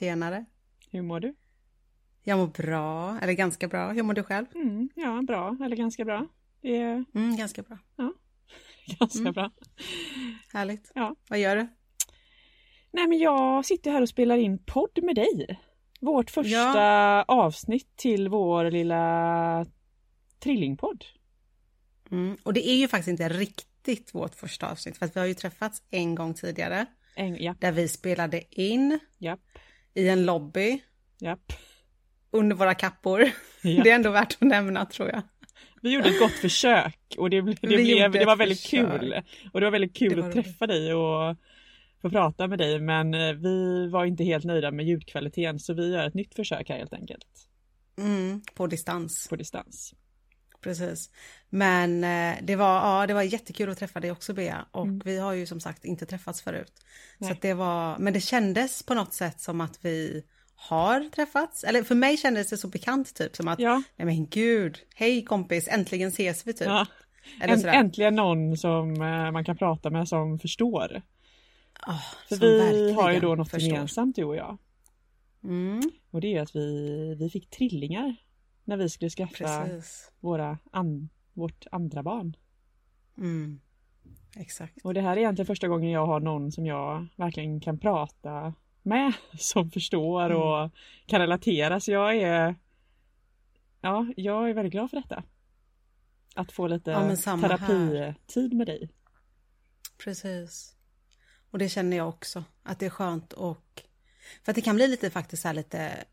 Tjenare. Hur mår du? Jag mår bra, eller ganska bra. Hur mår du själv? Mm, ja, bra, eller ganska bra. Det är Mm, ganska bra. ganska Mm. bra. Härligt. Ja. Vad gör du? Nej, men jag sitter här och spelar in podd med dig. Vårt första Ja. avsnitt till vår lilla trillingpodd. Mm. Och det är ju faktiskt inte riktigt vårt första avsnitt, för att vi har ju träffats en gång tidigare, En, japp, där vi spelade in japp, i en lobby japp. under våra kappor. Ja. Det är ändå värt att nämna tror jag. Vi gjorde ett gott försök och det, det, blev, det var väldigt försök. kul. Och det var väldigt kul var att träffa dig och få prata med dig men eh, vi var inte helt nöjda med ljudkvaliteten så vi gör ett nytt försök här helt enkelt Mm, på distans, på distans. Precis. Men eh, det var, ja, det var jättekul att träffa dig också Bea. Och Mm. vi har ju som sagt inte träffats förut. Så Nej. att det var, men det kändes på något sätt som att vi har träffats. Eller för mig kändes det så bekant typ som att, Ja, nej men gud, hej kompis, äntligen ses vi typ. ja. Änt- äntligen någon som eh, man kan prata med som förstår. Ah, För som vi har ju då något förstår. gemensamt du och jag. Mm, Och det är att vi, vi fick trillingar när vi skulle skaffa precis. våra an, vårt andra barn. Mm, exakt. Och det här är egentligen första gången jag har någon som jag verkligen kan prata med, som förstår Mm. och kan relatera. Så jag är, ja, jag är väldigt glad för detta. Att få lite Ja, terapitid med dig. Precis. Och det känner jag också, att det är skönt och... För att det kan bli lite faktiskt här lite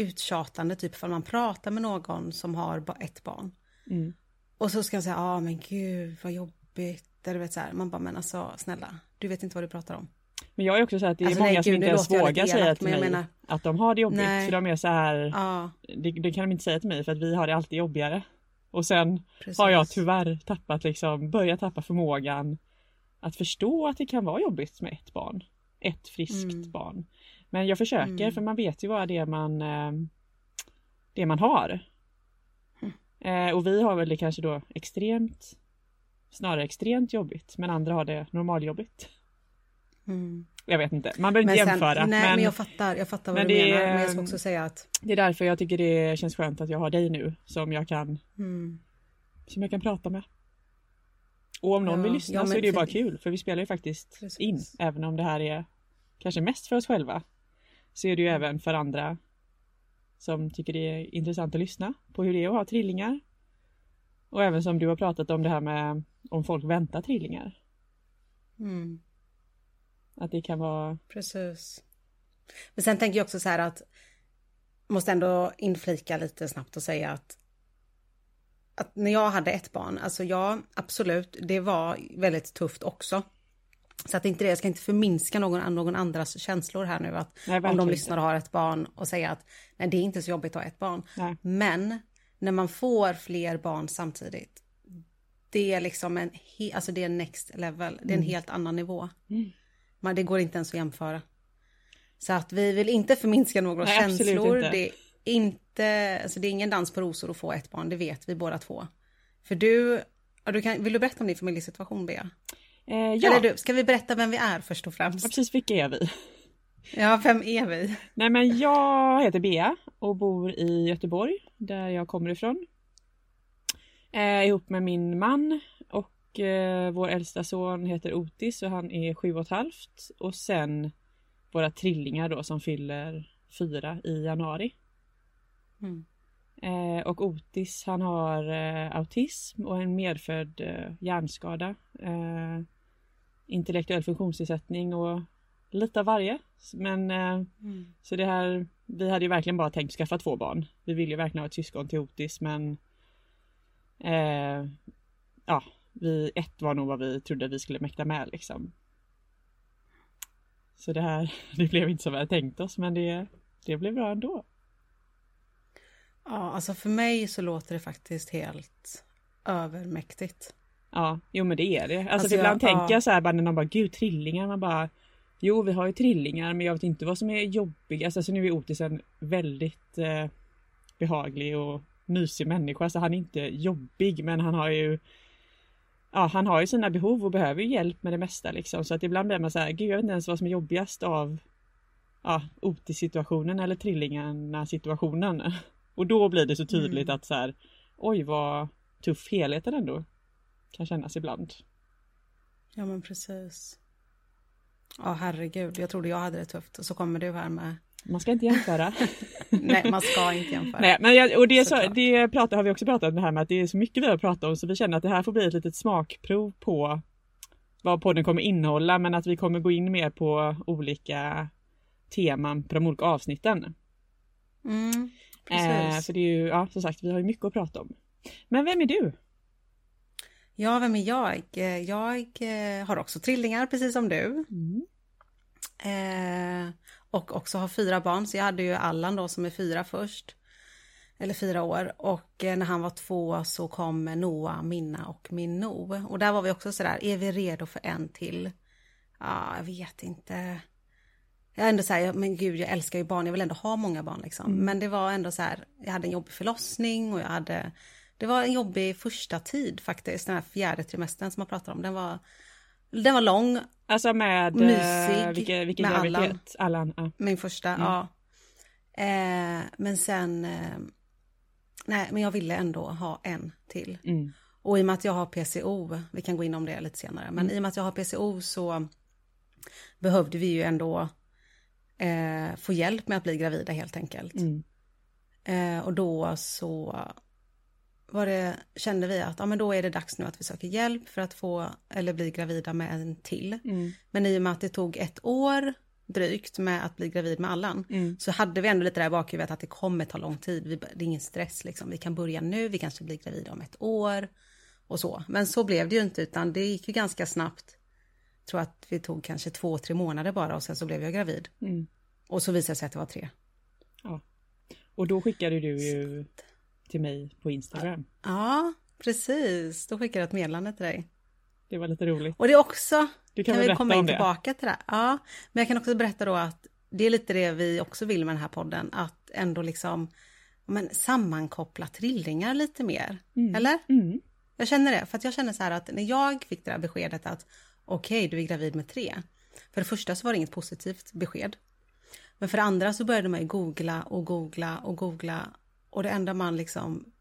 uttjatande, typ för man pratar med någon som har ett barn. Mm. Och så ska jag säga, ja ah, men gud vad jobbigt. Eller vet så här, man bara, men alltså snälla, du vet inte vad du pratar om. Men jag är också så här att det är Alltså, många nej, som gud, inte ens vågar säga till mig menar- att de har det jobbigt. Nej. För de är så här, Ja, det, det kan de inte säga till mig för att vi har det alltid jobbigare. Och sen precis. har jag tyvärr tappat liksom, börjat tappa förmågan att förstå att det kan vara jobbigt med ett barn. Ett friskt Mm. barn. Men jag försöker Mm. för man vet ju vad det är man, eh, det man har. Mm. Och vi har väl det kanske då extremt, snarare extremt jobbigt, men andra har det normaljobbigt. Mm. Jag vet inte, man behöver Men, inte sen, jämföra. nej, men, men jag fattar, jag fattar vad du det menar. är- Men jag ska också säga att... det är därför jag tycker det känns skönt att jag har dig nu som jag kan, Mm, som jag kan prata med. Och om någon Ja, vill lyssna ja, så är det ju bara kul för vi spelar ju faktiskt Precis. in även om det här är kanske mest för oss själva. Så är det ju även för andra som tycker det är intressant att lyssna på hur det är att ha trillingar. Och även som du har pratat om det här med om folk väntar trillingar. mm. Att det kan vara Precis. Men sen tänker jag också så här att måste ändå inflika lite snabbt och säga att att när jag hade ett barn, alltså ja, absolut, det var väldigt tufft också. Så att inte det, jag ska inte förminska någon, någon andras känslor här nu att Nej, om de lyssnar och har ett barn och säger att nej, det är inte så jobbigt att ha ett barn. Nej. Men när man får fler barn samtidigt, det är liksom en, he, alltså det är next level, det är en helt annan nivå. Mm. Men det går inte ens att jämföra. Så att vi vill inte förminska några Nej, känslor. inte. Det är inte, alltså det är ingen dans på rosor att få ett barn, det vet vi båda två. För du, ja, du kan, vill du berätta om din familjesituation Bea? Eh, ja, Eller du, ska vi berätta vem vi är först och ja, främst? precis vilka är vi? Ja, vem är vi? Nej men jag heter Bea och bor i Göteborg där jag kommer ifrån. Eh, ihop med min man och eh, vår äldsta son heter Otis och han är sju och ett halvt. Och sen våra trillingar då som fyller fyra i januari. Mm. Eh, och Otis han har eh, autism och en medfödd eh, hjärnskada. Intellektuell funktionsnedsättning och lite av varje. Men eh, Mm. så det här, vi hade ju verkligen bara tänkt skaffa två barn. Vi ville ju verkligen ha ett syskon till Otis men eh, ja, vi, ett var nog vad vi trodde vi skulle mäkta med liksom. Så det här, det blev inte som vi hade tänkt oss men det, det blev bra ändå. Ja, alltså för mig så låter det faktiskt helt övermäktigt. Ja, jo men det är det. Alltså, Alltså, ibland jag- tänker ja. jag så här bara när någon bara gud trillingar, man bara Jo vi har ju trillingar men jag vet inte vad som är jobbigt. Alltså, alltså nu är Otis en väldigt eh, behaglig och mysig människa. Alltså han är inte jobbig men han har ju Ja han har ju sina behov och behöver ju hjälp med det mesta liksom. Så att ibland blir man så här, gud jag vet inte ens vad som är jobbigast av ja, Otis-situationen eller trillingarna-situationen. Och då blir det så tydligt Mm. att så här, oj vad tuff helheten ändå kan kännas ibland. Ja men precis. Ja herregud, jag trodde jag hade det tufft och så kommer du här med Man ska inte jämföra. Nej man ska inte jämföra. Nej, men jag, och det, så, det pratar, har vi också pratat om det här med att det är så mycket vi har pratat om så vi känner att det här får bli ett litet smakprov på vad podden kommer innehålla men att vi kommer gå in mer på olika teman på de olika avsnitten. Mm, precis. Eh, för det är ju, ja som sagt, vi har ju mycket att prata om. Men vem är du? Ja, vem är jag? Eh, Jag eh, har också trillingar precis som du. Eh, och också har fyra barn, så jag hade ju Allan då som är fyra först. Eller fyra år. Och när han var två så kom Noah, Minna och min No. Och där var vi också sådär, är vi redo för en till? Ja, jag vet inte. Jag är ändå så här, men gud jag älskar ju barn, jag vill ändå ha många barn liksom. Men det var ändå så här, jag hade en jobbig förlossning och jag hade, det var en jobbig första tid faktiskt, den här fjärde trimestern som man pratar om. Den var, den var lång, Alltså med Mysig eh, vilken, vilken med graviditet? Allan. ja. min första, ja. Eh, men sen, eh, nej men jag ville ändå ha en till. Mm. Och i och med att jag har PCO, vi kan gå in om det lite senare, men i och med att jag har PCO så behövde vi ju ändå eh, få hjälp med att bli gravida helt enkelt. Mm. Eh, och då så var det, kände vi att ja, men då är det dags nu att vi söker hjälp för att få eller bli gravida med en till. Mm. Men i och med att det tog ett år drygt med att bli gravid med Allan Mm. så hade vi ändå lite där i bakhuvudet att det kommer ta lång tid. Vi, det är ingen stress liksom. Vi kan börja nu, vi kanske blir gravida om ett år och så. Men så blev det ju inte utan det gick ju ganska snabbt. Jag tror att vi tog kanske två, tre månader bara och sen så blev jag gravid. Mm. Och så visade det sig att det var tre. Och då skickade du ju till mig på Instagram. Ja, precis. Då skickade jag ett meddelande till dig. Det var lite roligt. Och det är också, Du kan kan vi komma in tillbaka till det. Ja, men jag kan också berätta då att det är lite det vi också vill med den här podden, att ändå liksom men, sammankoppla trillingar lite mer. Mm. Eller? Mm. Jag känner det, för att jag känner så här att när jag fick det här beskedet att okej, du är gravid med tre. För det första så var det inget positivt besked. Men för det andra så började man ju googla och googla och googla och det enda man liksom,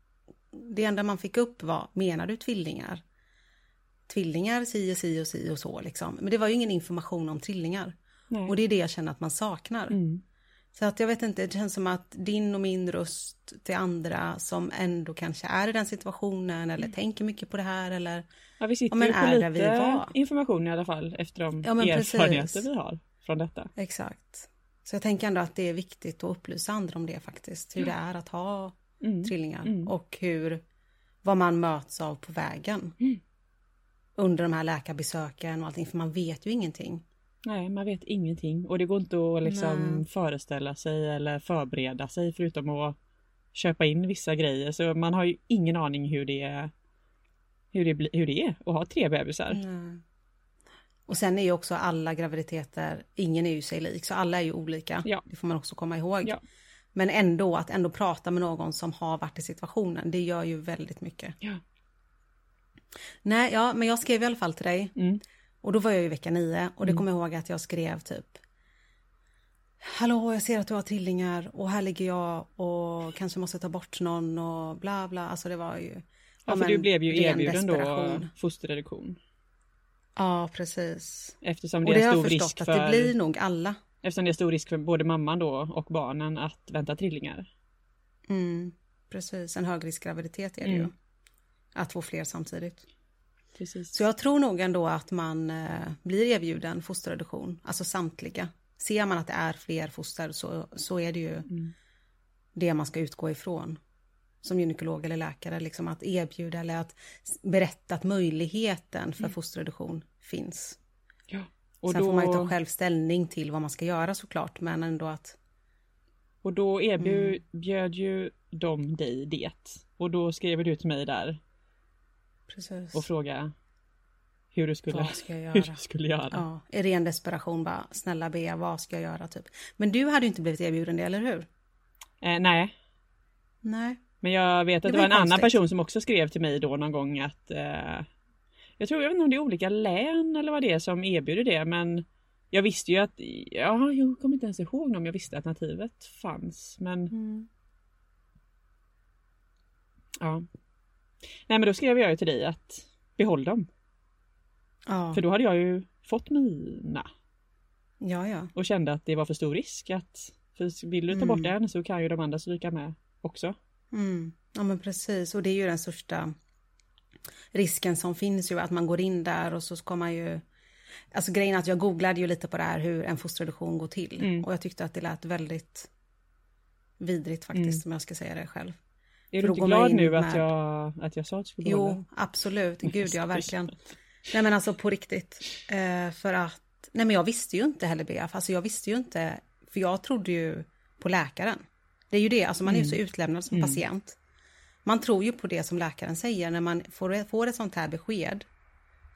det enda man fick upp var, menar du tvillingar? Tvillingar, si och si och si och så liksom. Men det var ju ingen information om trillingar. Nej. Och det är det jag känner att man saknar. Mm. Så att jag vet inte, det känns som att din och min röst till andra som ändå kanske är i den situationen eller tänker mycket på det här eller Ja, vi sitter Ja, men ju på är där vi lite var. information i alla fall efter de Ja, erfarenheter precis. vi har från detta. exakt. Så jag tänker ändå att det är viktigt att upplysa andra om det faktiskt. Hur det är att ha Mm. trillingar Mm. och hur, vad man möts av på vägen. Mm. Under de här läkarbesöken och allting, för man vet ju ingenting. Nej, man vet ingenting och det går inte att liksom Nej. föreställa sig eller förbereda sig förutom att köpa in vissa grejer. Så man har ju ingen aning hur det, hur det, hur det är att ha tre bebisar. Nej. Och sen är ju också alla graviditeter, ingen är ju sig lik, så alla är ju olika. Ja. Det får man också komma ihåg. Ja. Men ändå, att ändå prata med någon som har varit i situationen, det gör ju väldigt mycket. Ja. Nej, ja, men jag skrev i alla fall till dig. Mm. Och då var jag i vecka nio och det kommer jag ihåg att jag skrev typ Hallå, jag ser att du har trillingar och här ligger jag och kanske måste ta bort någon och bla bla. Alltså det var ju... Ja, för men du blev ju erbjuden då fosterreduktion. Ja, precis. Eftersom Och det det är har stor jag risk förstått för, att det blir nog alla. eftersom det är stor risk för både mamman då och barnen att vänta trillingar. Mm, precis, en högriskgraviditet är det ju. Mm. Att få fler samtidigt. Precis. Så jag tror nog ändå att man eh, blir erbjuden fosterreduktion, alltså samtliga. Ser man att det är fler foster så, så är det ju Mm. det man ska utgå ifrån. Som gynekolog eller läkare, liksom att erbjuda eller att berätta att möjligheten för fosterreduktion finns. Ja. Och Sen då, får man ju ta själv ställning till vad man ska göra såklart, men ändå att och då erbjöd Mm. ju de dig det. Och då skrev du till mig där precis, och frågade hur du skulle, vad ska jag hur göra? du skulle göra. Ja, i ren desperation bara, snälla Bea, vad ska jag göra typ? Men du hade ju inte blivit erbjuden det, eller hur? Eh, nej, Nej. Men jag vet att Det det, var var en annan person som också skrev till mig då någon gång att eh, jag tror, jag vet inte om det är olika län eller vad det är som erbjuder det men Jag visste ju att, ja, jag kommer inte ens ihåg om jag visste att alternativet fanns men Mm. ja. Nej men då skrev jag ju till dig att behåll dem. Ja. För då hade jag ju fått mina ja, ja. och kände att det var för stor risk att för vill du ta bort Mm. en så kan ju de andra stryka med också. Mm. Ja men precis och det är ju den största risken som finns ju att man går in där och så ska man ju Alltså grejen är att jag googlade ju lite på det här hur en fosterreduktion går till Mm. och jag tyckte att det lät väldigt vidrigt faktiskt om jag ska säga det själv. Är För du inte glad nu att med- jag, att jag sa att du skulle? Jo, absolut. Gud, ja, verkligen. Nej, men alltså på riktigt. Eh, för att, nej men jag visste ju inte heller BF. Alltså jag visste ju inte, för jag trodde ju på läkaren. Det är ju det, alltså man är ju så utlämnad som patient. Man tror ju på det som läkaren säger när man får, får ett sånt här besked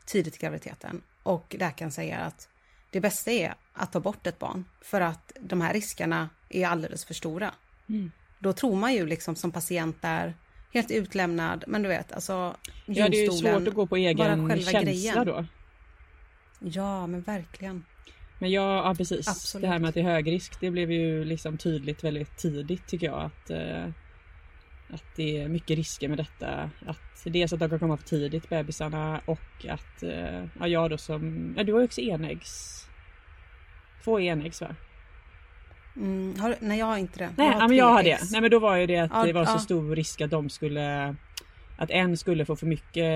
tidigt i graviditeten och läkaren säger att det bästa är att ta bort ett barn för att de här riskerna är alldeles för stora. Mm. Då tror man ju liksom som patient där helt utlämnad, men du vet alltså Ja det är ju svårt att gå på egen själva känsla grejen. då. Ja, men verkligen. Men ja, ja precis. Absolut. Det här med att det är hög risk det blev ju liksom tydligt väldigt tidigt tycker jag att eh, att det är mycket risker med detta. Att dels att de kan komma för tidigt bebisarna och att eh, ja, jag då som, ja du har ju också enäggs Två enäggs va? Mm, har, nej, jag har inte det. Nej, har ja, men jag har det. Nej men då var ju det att Ja, det var så ja. stor risk att de skulle Att en skulle få för mycket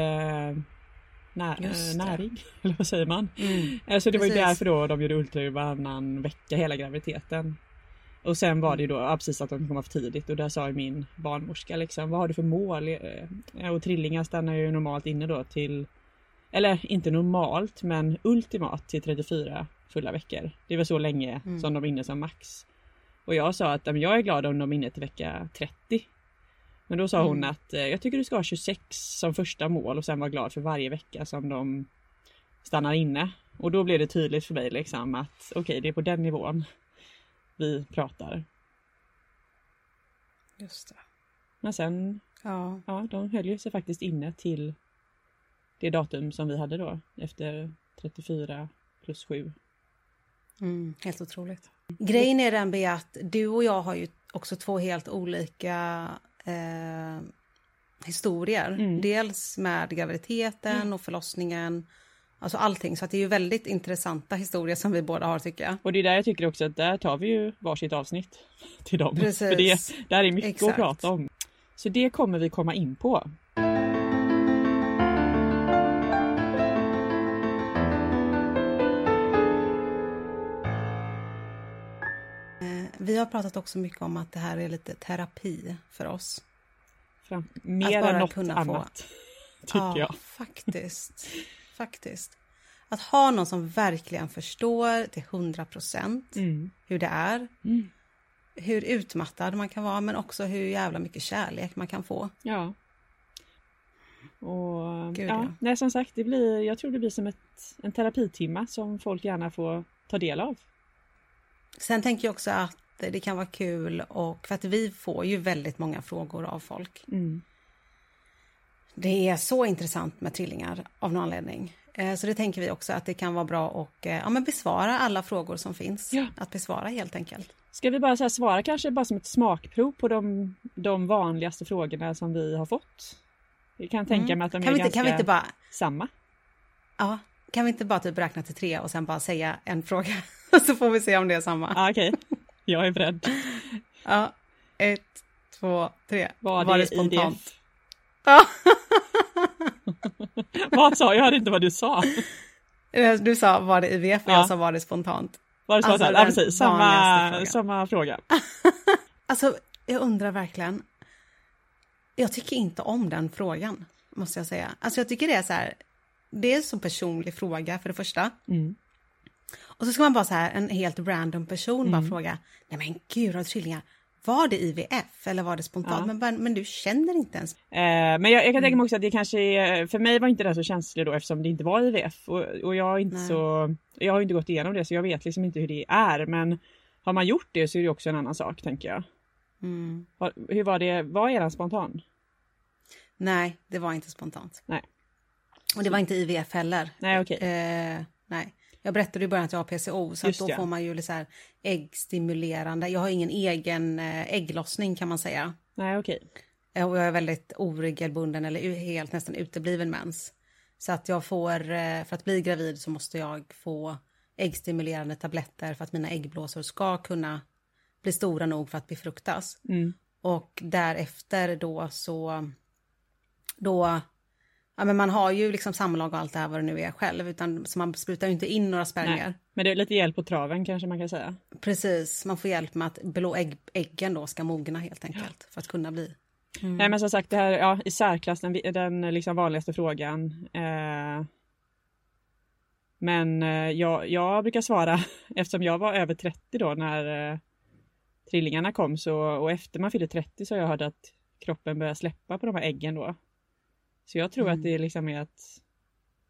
när, det. näring, eller vad säger man? Mm. Eh, Så det var ju Precis. därför då de gjorde ultraljud varannan vecka hela graviditeten. Och sen var det ju då ja, precis att de kom för tidigt och där sa ju min barnmorska liksom vad har du för mål? Eh, Och trillingar stannar ju normalt inne då till eller inte normalt men ultimat till 34 fulla veckor. Det var så länge Mm. som de är inne som max. Och jag sa att jag är glad om de är inne till vecka 30. Men då sa hon Mm. att eh, jag tycker du ska ha 26 som första mål och sen vara glad för varje vecka som de stannar inne. Och då blev det tydligt för mig liksom att okej det är på den nivån vi pratar. Just det. Men sen, Ja. ja de höll ju sig faktiskt inne till det datum som vi hade då efter 34 plus 7. Mm, helt otroligt. Grejen är den Bea, att du och jag har ju också två helt olika eh, historier. Mm. Dels med graviditeten och förlossningen. Alltså allting. Så att det är ju väldigt intressanta historier som vi båda har tycker jag. Och det är där jag tycker också att där tar vi ju varsitt avsnitt till dem. Precis. För det, där är mycket Exakt. att prata om. Så det kommer vi komma in på. Vi har pratat också mycket om att det här är lite terapi för oss. Fram, mer än något kunna få- annat. Tycker ja, jag. faktiskt. faktiskt. Att ha någon som verkligen förstår till 100 procent Mm. hur det är. Mm. Hur utmattad man kan vara men också hur jävla mycket kärlek man kan få. Ja. Och Gud, ja, ja. nej som sagt, det blir, jag tror det blir som ett, en terapitimma som folk gärna får ta del av. Sen tänker jag också att det kan vara kul och för att vi får ju väldigt många frågor av folk. Mm. Det är så intressant med trillingar av någon anledning. Eh, Så det tänker vi också att det kan vara bra att eh, ja, men besvara alla frågor som finns. Ja. Att besvara helt enkelt. Ska vi bara svara kanske bara som ett smakprov på de, de vanligaste frågorna som vi har fått? Jag kan tänka mig att de Mm. kan, är vi inte, ganska kan vi inte bara samma. Ja, kan vi inte bara typ räkna till tre och sen bara säga en fråga? Så får vi se om det är samma. Ja, Okej, jag är beredd. Ja, ett, två, tre. Var, det, spontant? Ja, Vad sa jag? Jag hörde inte vad du sa. du sa var det IVF och Ja. jag sa var det spontant. Var det Alltså, spontant? den ja, precis. Samma, frågan. samma fråga. Alltså, jag undrar verkligen. Jag tycker inte om den frågan, måste jag säga. Alltså jag tycker det är så här, det är en så personlig fråga för det första. Mm. Och så ska man bara så här, en helt random person Mm. bara fråga, nej men gud, har du tvillingar? Var det IVF eller var det spontant? Ja. Men, men du känner inte ens. Eh, men jag, jag kan Mm. tänka mig också att det kanske är, för mig var inte det så känsligt då eftersom det inte var IVF och, och jag är inte Nej. så, jag har inte gått igenom det så jag vet liksom inte hur det är men har man gjort det så är det också en annan sak tänker jag. Mm. Har, hur var det, var eran spontan? Nej, det var inte spontant. Nej. Och det var inte IVF heller. Nej okej. Eh, nej. Jag berättade i början att jag har PCO så då ja. får man ju så här äggstimulerande. Jag har ingen egen eh, ägglossning kan man säga. Nej okej. Eh, Och jag är väldigt oregelbunden eller helt nästan utebliven mens. Så att jag får, eh, för att bli gravid så måste jag få äggstimulerande tabletter för att mina äggblåsor ska kunna bli stora nog för att befruktas. Mm. Och därefter då så, då, ja men man har ju liksom samlag och allt det här vad det nu är själv, utan så man sprutar ju inte in några. Nej. Men det är lite hjälp på traven kanske man kan säga. Precis, man får hjälp med att blå ägg, äggen då ska mogna helt enkelt för att kunna bli. Nej men som sagt det här, ja i särklass den, den liksom vanligaste frågan. Eh, men eh, jag, jag brukar svara, eftersom jag var över 30 då när eh, trillingarna kom så, och efter man fyllde 30 så har jag hört att kroppen börjar släppa på de här äggen då. Så jag tror Mm. att det liksom är att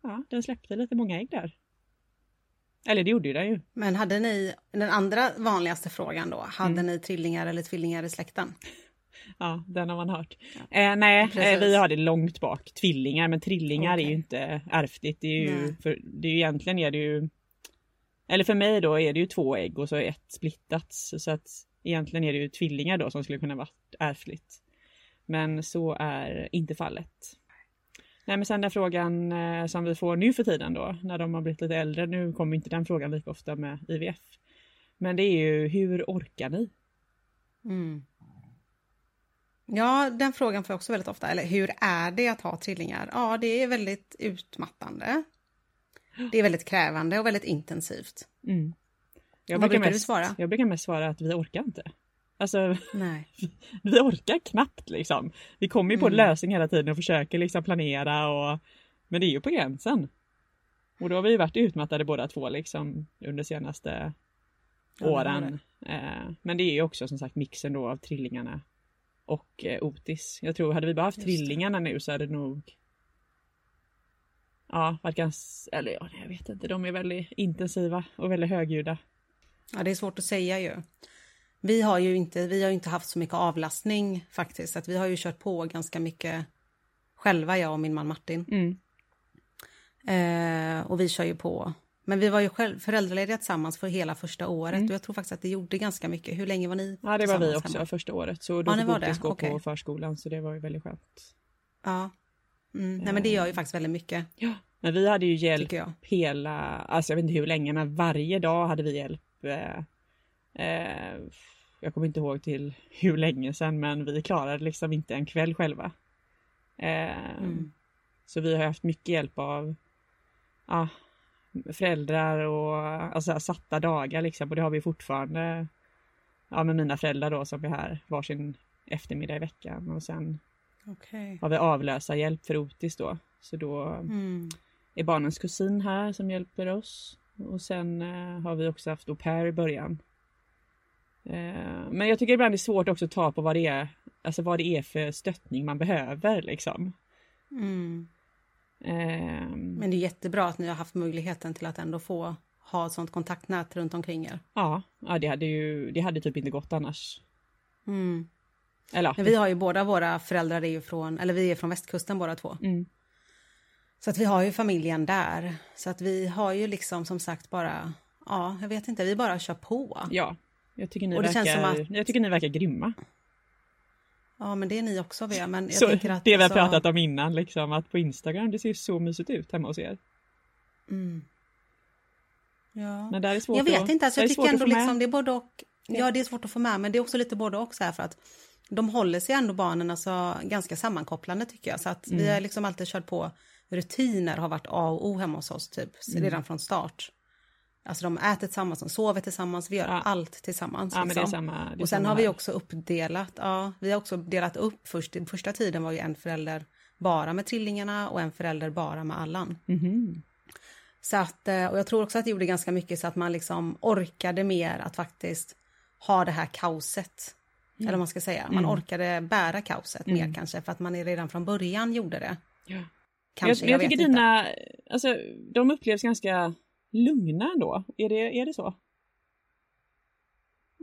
ja, den släppte lite många ägg där. Eller det gjorde den ju. Men hade ni, den andra vanligaste frågan då, hade Mm. ni trillingar eller tvillingar i släkten? Ja, den har man hört. Eh, nej, eh, Precis. vi har det långt bak. Tvillingar, men trillingar är Okej. ju inte ärftligt. Det är ju, för, det är ju egentligen är det ju... Eller för mig då är det ju två ägg och så är ett splittats. Så att egentligen är det ju tvillingar då som skulle kunna vara ärftligt. Men så är inte fallet. Nej men sen den frågan eh, som vi får nu för tiden då, när de har blivit lite äldre. Nu kommer inte den frågan lika ofta med IVF. Men det är ju, hur orkar ni? Mm. Ja, den frågan får jag också väldigt ofta. Eller hur är det att ha trillingar? Ja, det är väldigt utmattande. Det är väldigt krävande och väldigt intensivt. Mm. Jag Vad brukar brukar du mest, svara? Jag brukar mest svara att vi orkar inte. Alltså, Nej. vi orkar knappt liksom. Vi kommer ju på Mm. lösning hela tiden och försöker liksom planera och Men det är ju på gränsen. Och då har vi ju varit utmattade båda två liksom under senaste Ja, det har åren. Eh, men det är ju också som sagt mixen då av trillingarna och eh, Otis. Jag tror hade vi bara haft Just det. trillingarna nu så hade det nog Ja, ganska, eller ja, jag vet inte, de är väldigt intensiva och väldigt högljudda. Ja, det är svårt att säga ju. Vi har ju inte, vi har inte haft så mycket avlastning faktiskt. Att vi har ju kört på ganska mycket själva, jag och min man Martin. Mm. Eh, och vi kör ju på. Men vi var ju själv föräldralediga tillsammans för hela första året. Mm. Och jag tror faktiskt att det gjorde ganska mycket. Hur länge var ni Ja, det var vi också hemma? första året. Så då Ja, fick det? gå Okej. på förskolan så det var ju väldigt skönt. Ja. Mm. Nej, men det gör ju faktiskt väldigt mycket, Ja, men vi hade ju hjälp hela, alltså jag vet inte hur länge, men varje dag hade vi hjälp. Eh, eh, jag kommer inte ihåg till hur länge sedan, men vi klarade liksom inte en kväll själva. Eh, Mm. Så vi har haft mycket hjälp av ja, föräldrar och alltså, satta dagar liksom. Och det har vi fortfarande ja, med mina föräldrar då som är här varsin eftermiddag i veckan. Och sen Okej. har vi avlösarhjälp för Otis då. Så då Mm. är barnens kusin här som hjälper oss. Och sen eh, har vi också haft au pair i början. Eh, men jag tycker ibland det är svårt också att ta på vad det är, alltså vad det är för stöttning man behöver liksom. Mm. Eh, Men det är jättebra att ni har haft möjligheten till att ändå få ha ett sånt kontaktnät runt omkring er. ja, ja, det hade ju, det hade typ inte gått annars. Mm. Eller Men vi har ju båda våra föräldrar är ju från, eller vi är från västkusten båda två. mm, Så att vi har ju familjen där. Så att vi har ju liksom som sagt bara, ja, jag vet inte, vi bara kör på. ja. Jag tycker, ni Och det känns verkar, som att- jag tycker ni verkar grymma. Ja, men det är ni också Bea, men jag Så, tänker att... det vi har alltså- pratat om innan, liksom, att på Instagram, det ser ju så mysigt ut hemma hos er. Mm. Ja. Men där är svårt Jag vet att, inte, alltså jag tycker ändå liksom det är både och. Ja, det är svårt att få med, men det är också lite både och så här för att de håller sig ändå barnen alltså ganska sammankopplande tycker jag. Så att Mm. vi har liksom alltid kört på rutiner har varit A och O hemma hos oss typ Mm. redan från start. Alltså de äter tillsammans, de sover tillsammans, vi gör Ja. allt tillsammans. Ja, liksom. samma. Och sen har vi också uppdelat, ja, vi har också delat upp först. Den första tiden var ju en förälder bara med trillingarna och en förälder bara med Allan. Mhm. Så att, eh, och jag tror också att det gjorde ganska mycket så att man liksom orkade mer att faktiskt ha det här kaoset. Eller vad man ska säga, man Mm. orkade bära kaoset Mm. mer kanske för att man redan från början gjorde det. Ja. Kanske, jag, jag, vet tycker inte. dina, alltså de upplevs ganska lugna ändå. Är det, är det så?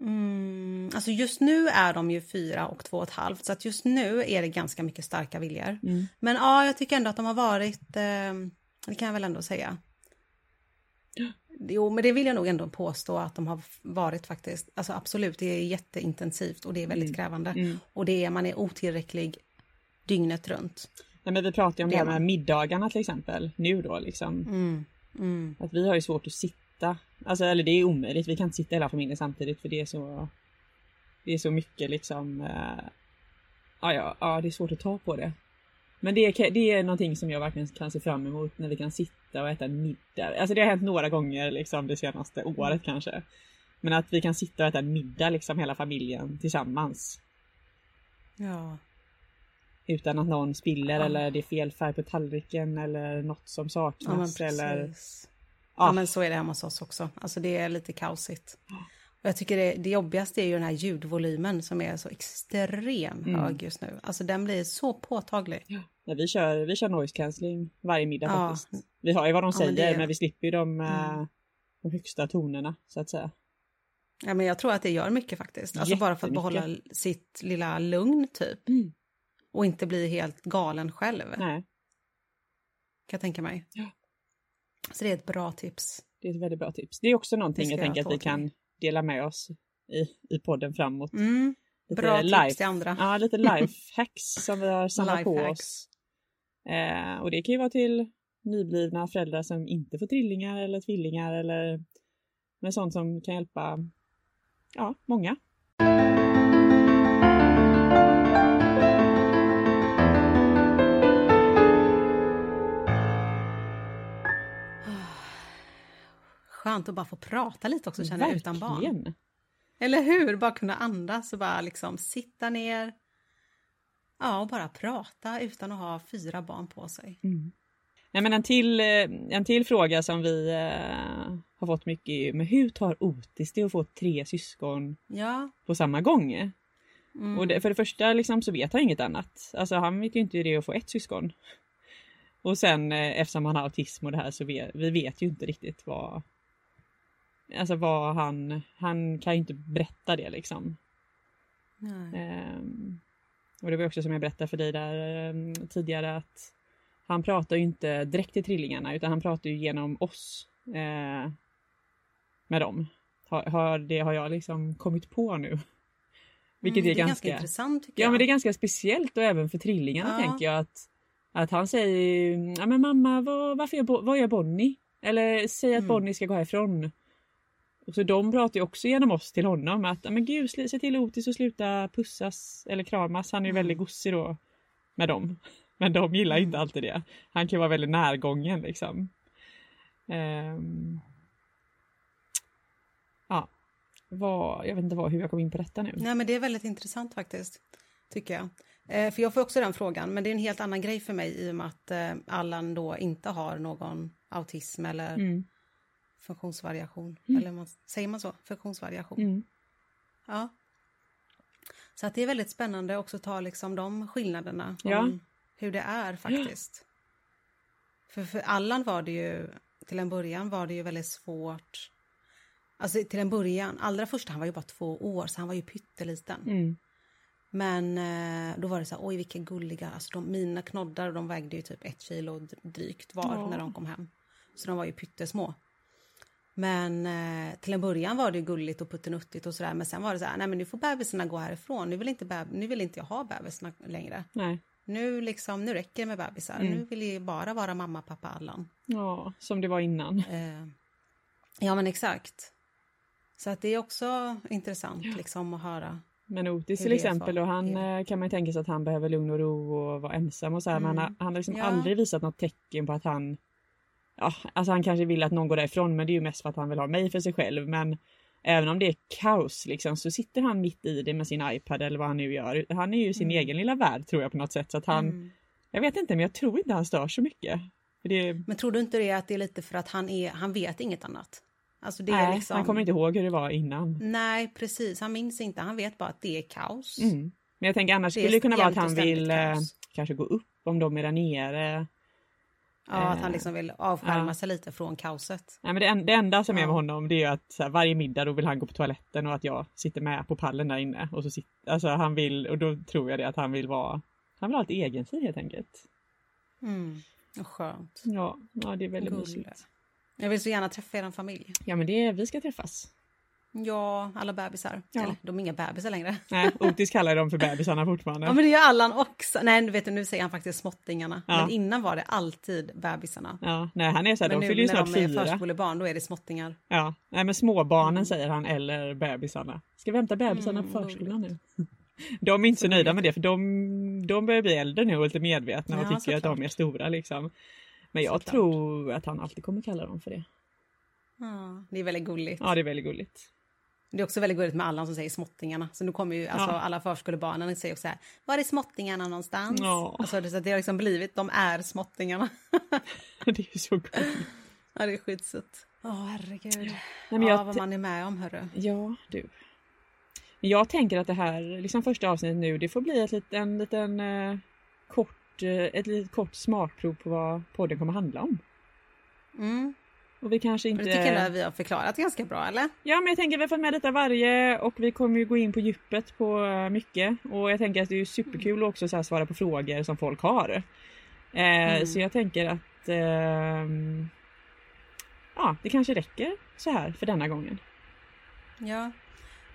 Mm, alltså just nu är de ju fyra och två och ett halvt så att just nu är det ganska mycket starka viljor. Mm. Men ja, jag tycker ändå att de har varit, eh, det kan jag väl ändå säga. Jo, men det vill jag nog ändå påstå att de har varit faktiskt. Alltså absolut, det är jätteintensivt och det är väldigt Mm. krävande. Mm. Och det är, man är otillräcklig dygnet runt. Nej, men vi pratar ju om Det det är här med man. middagarna till exempel. Nu då liksom. Mm. Mm. Att vi har ju svårt att sitta. Alltså eller det är omöjligt. Vi kan inte sitta hela familjen samtidigt för det är så. Det är så mycket liksom. Eh, ja, ja, det är svårt att ta på det. Men det är, det är någonting som jag verkligen kan se fram emot när vi kan sitta och äta middag. Alltså det har hänt några gånger liksom det senaste året kanske. Men att vi kan sitta och äta middag liksom hela familjen tillsammans. Ja. Utan att någon spiller Ja. eller det är fel färg på tallriken eller något som Ja, saknas. eller... precis. Ja. Ja, men så är det hemma hos oss också. Alltså det är lite kaosigt. Och jag tycker det, det jobbigaste är ju den här ljudvolymen som är så extremt Mm. hög just nu. Alltså den blir så påtaglig. Nej, vi, kör, vi kör noise cancelling varje middag Ja. faktiskt. Vi har ju vad de Ja, men säger det- men vi slipper ju de, eh, Mm. de högsta tonerna så att säga. Ja, men jag tror att det gör mycket faktiskt. Alltså bara för att behålla sitt lilla lugn typ. Mm. Och inte bli helt galen själv. Nej, Kan jag tänka mig. Ja. Så det är ett bra tips. det är ett väldigt bra tips. Det är också någonting jag tänker att vi kan dela med oss i, i podden framåt. Mm. Lite Bra life- tips till andra. Ja, lite lifehacks som vi har samlat på oss. Eh, och det kan ju vara till nyblivna föräldrar som inte får trillingar eller tvillingar eller med sånt som kan hjälpa ja, många. Skönt att bara få prata lite också känner jag utan barn. Eller hur? Bara kunna andas och bara liksom sitta ner. Ja, och bara prata utan att ha fyra barn på sig. Mm. Nej, men en, till, eh, en till fråga som vi eh, har fått mycket är men hur tar Otis det att få tre syskon Ja. på samma gång? Mm. Och det, för det första liksom, så vet han inget annat. Alltså han vet ju inte hur det är att få ett syskon. Och sen eh, eftersom han har autism och det här så vet vi vet ju inte riktigt vad Alltså vad han, han kan ju inte berätta det liksom. Ehm, och det var också som jag berättade för dig där ehm, tidigare att han pratar ju inte direkt till trillingarna utan han pratar ju genom oss eh, med dem. Har, har, det har jag liksom kommit på nu. Vilket Mm, är, det är ganska, intressant tycker Ja jag. men det är ganska speciellt och även för trillingarna Ja. tänker jag att, att han säger ja men mamma vad, varför gör, vad gör Bonnie? Eller säg att Mm. Bonnie ska gå härifrån. Och så de pratar ju också genom oss till honom att men gud se till Otis att sluta pussas eller kramas. Han är ju Mm. väldigt gosig då med dem. Men de gillar Mm. inte alltid det. Han kan ju vara väldigt närgången liksom. Ehm. Ja. Vad, jag vet inte vad, hur jag kom in på detta nu. Nej, men det är väldigt intressant faktiskt, tycker jag. Eh, för jag får också den frågan, men det är en helt annan grej för mig i och med att eh, Allan då inte har någon autism eller Mm. Funktionsvariation. Mm. Eller man, säger man så? Funktionsvariation. Mm. Ja. Så att det är väldigt spännande också att ta liksom de skillnaderna. Ja. Om hur det är faktiskt. För, för Allan var det ju, till en början var det ju väldigt svårt. Alltså till en början, allra först han var ju bara två år så han var ju pytteliten. Mm. Men eh, då var det så här, oj vilka gulliga, alltså de, mina knoddar de vägde ju typ ett kilo drygt var Ja. när de kom hem. Så de var ju pyttesmå. Men eh, till en början var det gulligt och puttenuttigt och sådär. Men sen var det så här, nej men nu får bebisarna gå härifrån. Nu vill inte, nu vill inte jag ha bebisarna längre. Nej. Nu liksom, nu räcker det med bebisar. Mm. Nu vill jag bara vara mamma, pappa, Allan. Ja, som det var innan. Eh, ja men exakt. Så att det är också intressant liksom att höra. Men Otis till exempel, och han är. eh, kan man ju tänka sig att han behöver lugn och ro och vara ensam och så här, men han, har- Mm. han har liksom Ja. aldrig visat något tecken på att han Ja, alltså han kanske vill att någon går därifrån men det är ju mest för att han vill ha mig för sig själv men Även om det är kaos liksom så sitter han mitt i det med sin iPad eller vad han nu gör. Han är ju sin Mm. egen lilla värld tror jag på något sätt så att han Mm. Jag vet inte men jag tror inte han stör så mycket. Det, Men tror du inte det att det är lite för att han, är, han vet inget annat? Alltså nej, liksom... han kommer inte ihåg hur det var innan. Nej, precis. Han minns inte. Han vet bara att det är kaos. Mm. Men jag tänker annars Det skulle det kunna vara att han vill eh, kaos. kanske gå upp om de är där nere. Ja, att Eh, han liksom vill avskärma ja. sig lite från kaoset. Nej, men det, en, det enda som är med honom det är att här, varje middag då vill han gå på toaletten och att jag sitter med på pallen där inne. Och så sit, alltså han vill, och då tror jag det att han vill vara, han vill ha lite egen tid helt enkelt. Mm. Och skönt. Ja, ja det är väldigt Gulle. mysigt. Jag vill så gärna träffa er familj. Ja men det, vi ska träffas. Ja, alla bebisar. Ja. Eller, de är inga bebisar längre. Nej, Otis kallar dem för bebisarna fortfarande. Ja men det gör Allan också. Nej vet du, nu säger han faktiskt småttingarna. Ja. Men innan var det alltid bebisarna. Ja, nej han är så här, Men de fyller ju när snart de är fyra. förskolebarn då är det småttingar. Ja, nej men småbarnen Mm. säger han eller bebisarna. Ska vi hämta bebisarna Mm, på förskolan nu? De är inte så nöjda med det för de, de börjar bli äldre nu och lite medvetna och Ja, tycker att de såklart. är stora liksom. Men jag Såklart. tror att han alltid kommer kalla dem för det. Ja, det är väldigt gulligt. Ja, det är väldigt gulligt. Det är också väldigt gulligt med Allan som säger småttingarna. Så nu kommer ju alltså, Ja. alla förskolebarnen säger också så här, var är småttingarna någonstans? Ja. Alltså, det, har liksom blivit, de är småttingarna. Det är ju så gulligt. ja, det är skitsött. Åh, herregud. Nej, ja, vad man är med om, hörru. Ja, du. Jag tänker att det här, liksom första avsnittet nu, det får bli ett lit- en liten eh, kort, eh, ett litet kort smakprov på vad podden kommer handla om. Mm. Och vi kanske inte... det tycker jag att vi har förklarat ganska bra, eller? Ja, men jag tänker vi har fått med detta varje och vi kommer ju gå in på djupet på eh, mycket. Och jag tänker att det är superkul att också så här svara på frågor som folk har. Eh, Mm. Så jag tänker att ehm, ja, det kanske räcker så här för denna gången. Ja.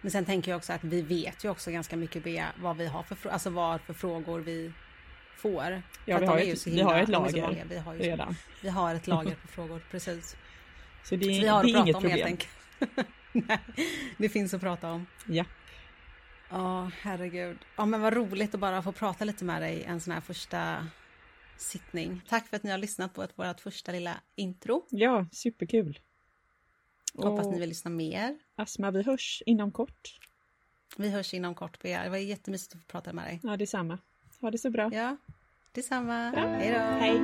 Men sen tänker jag också att vi vet ju också ganska mycket vad vi har för, alltså vad för frågor vi får. Ja, att vi har, ett, vi har ett lager. Vi har, ju, redan. vi har ett lager på frågor, precis. Så det, Så vi det har är att prata inget om problem. Nej, det finns att prata om. Ja. Ja, herregud. Ja, men vad roligt att bara få prata lite med dig en sån här första sittning. Tack för att ni har lyssnat på vårt första lilla intro. ja, superkul. Hoppas Och ni vill lyssna mer. Asma, vi hörs inom kort. Vi hörs inom kort, Bea. Det var jättemysigt att få prata med dig. Ja, detsamma. Ha det så bra. Ja, detsamma. Ja. Hej då. Hej.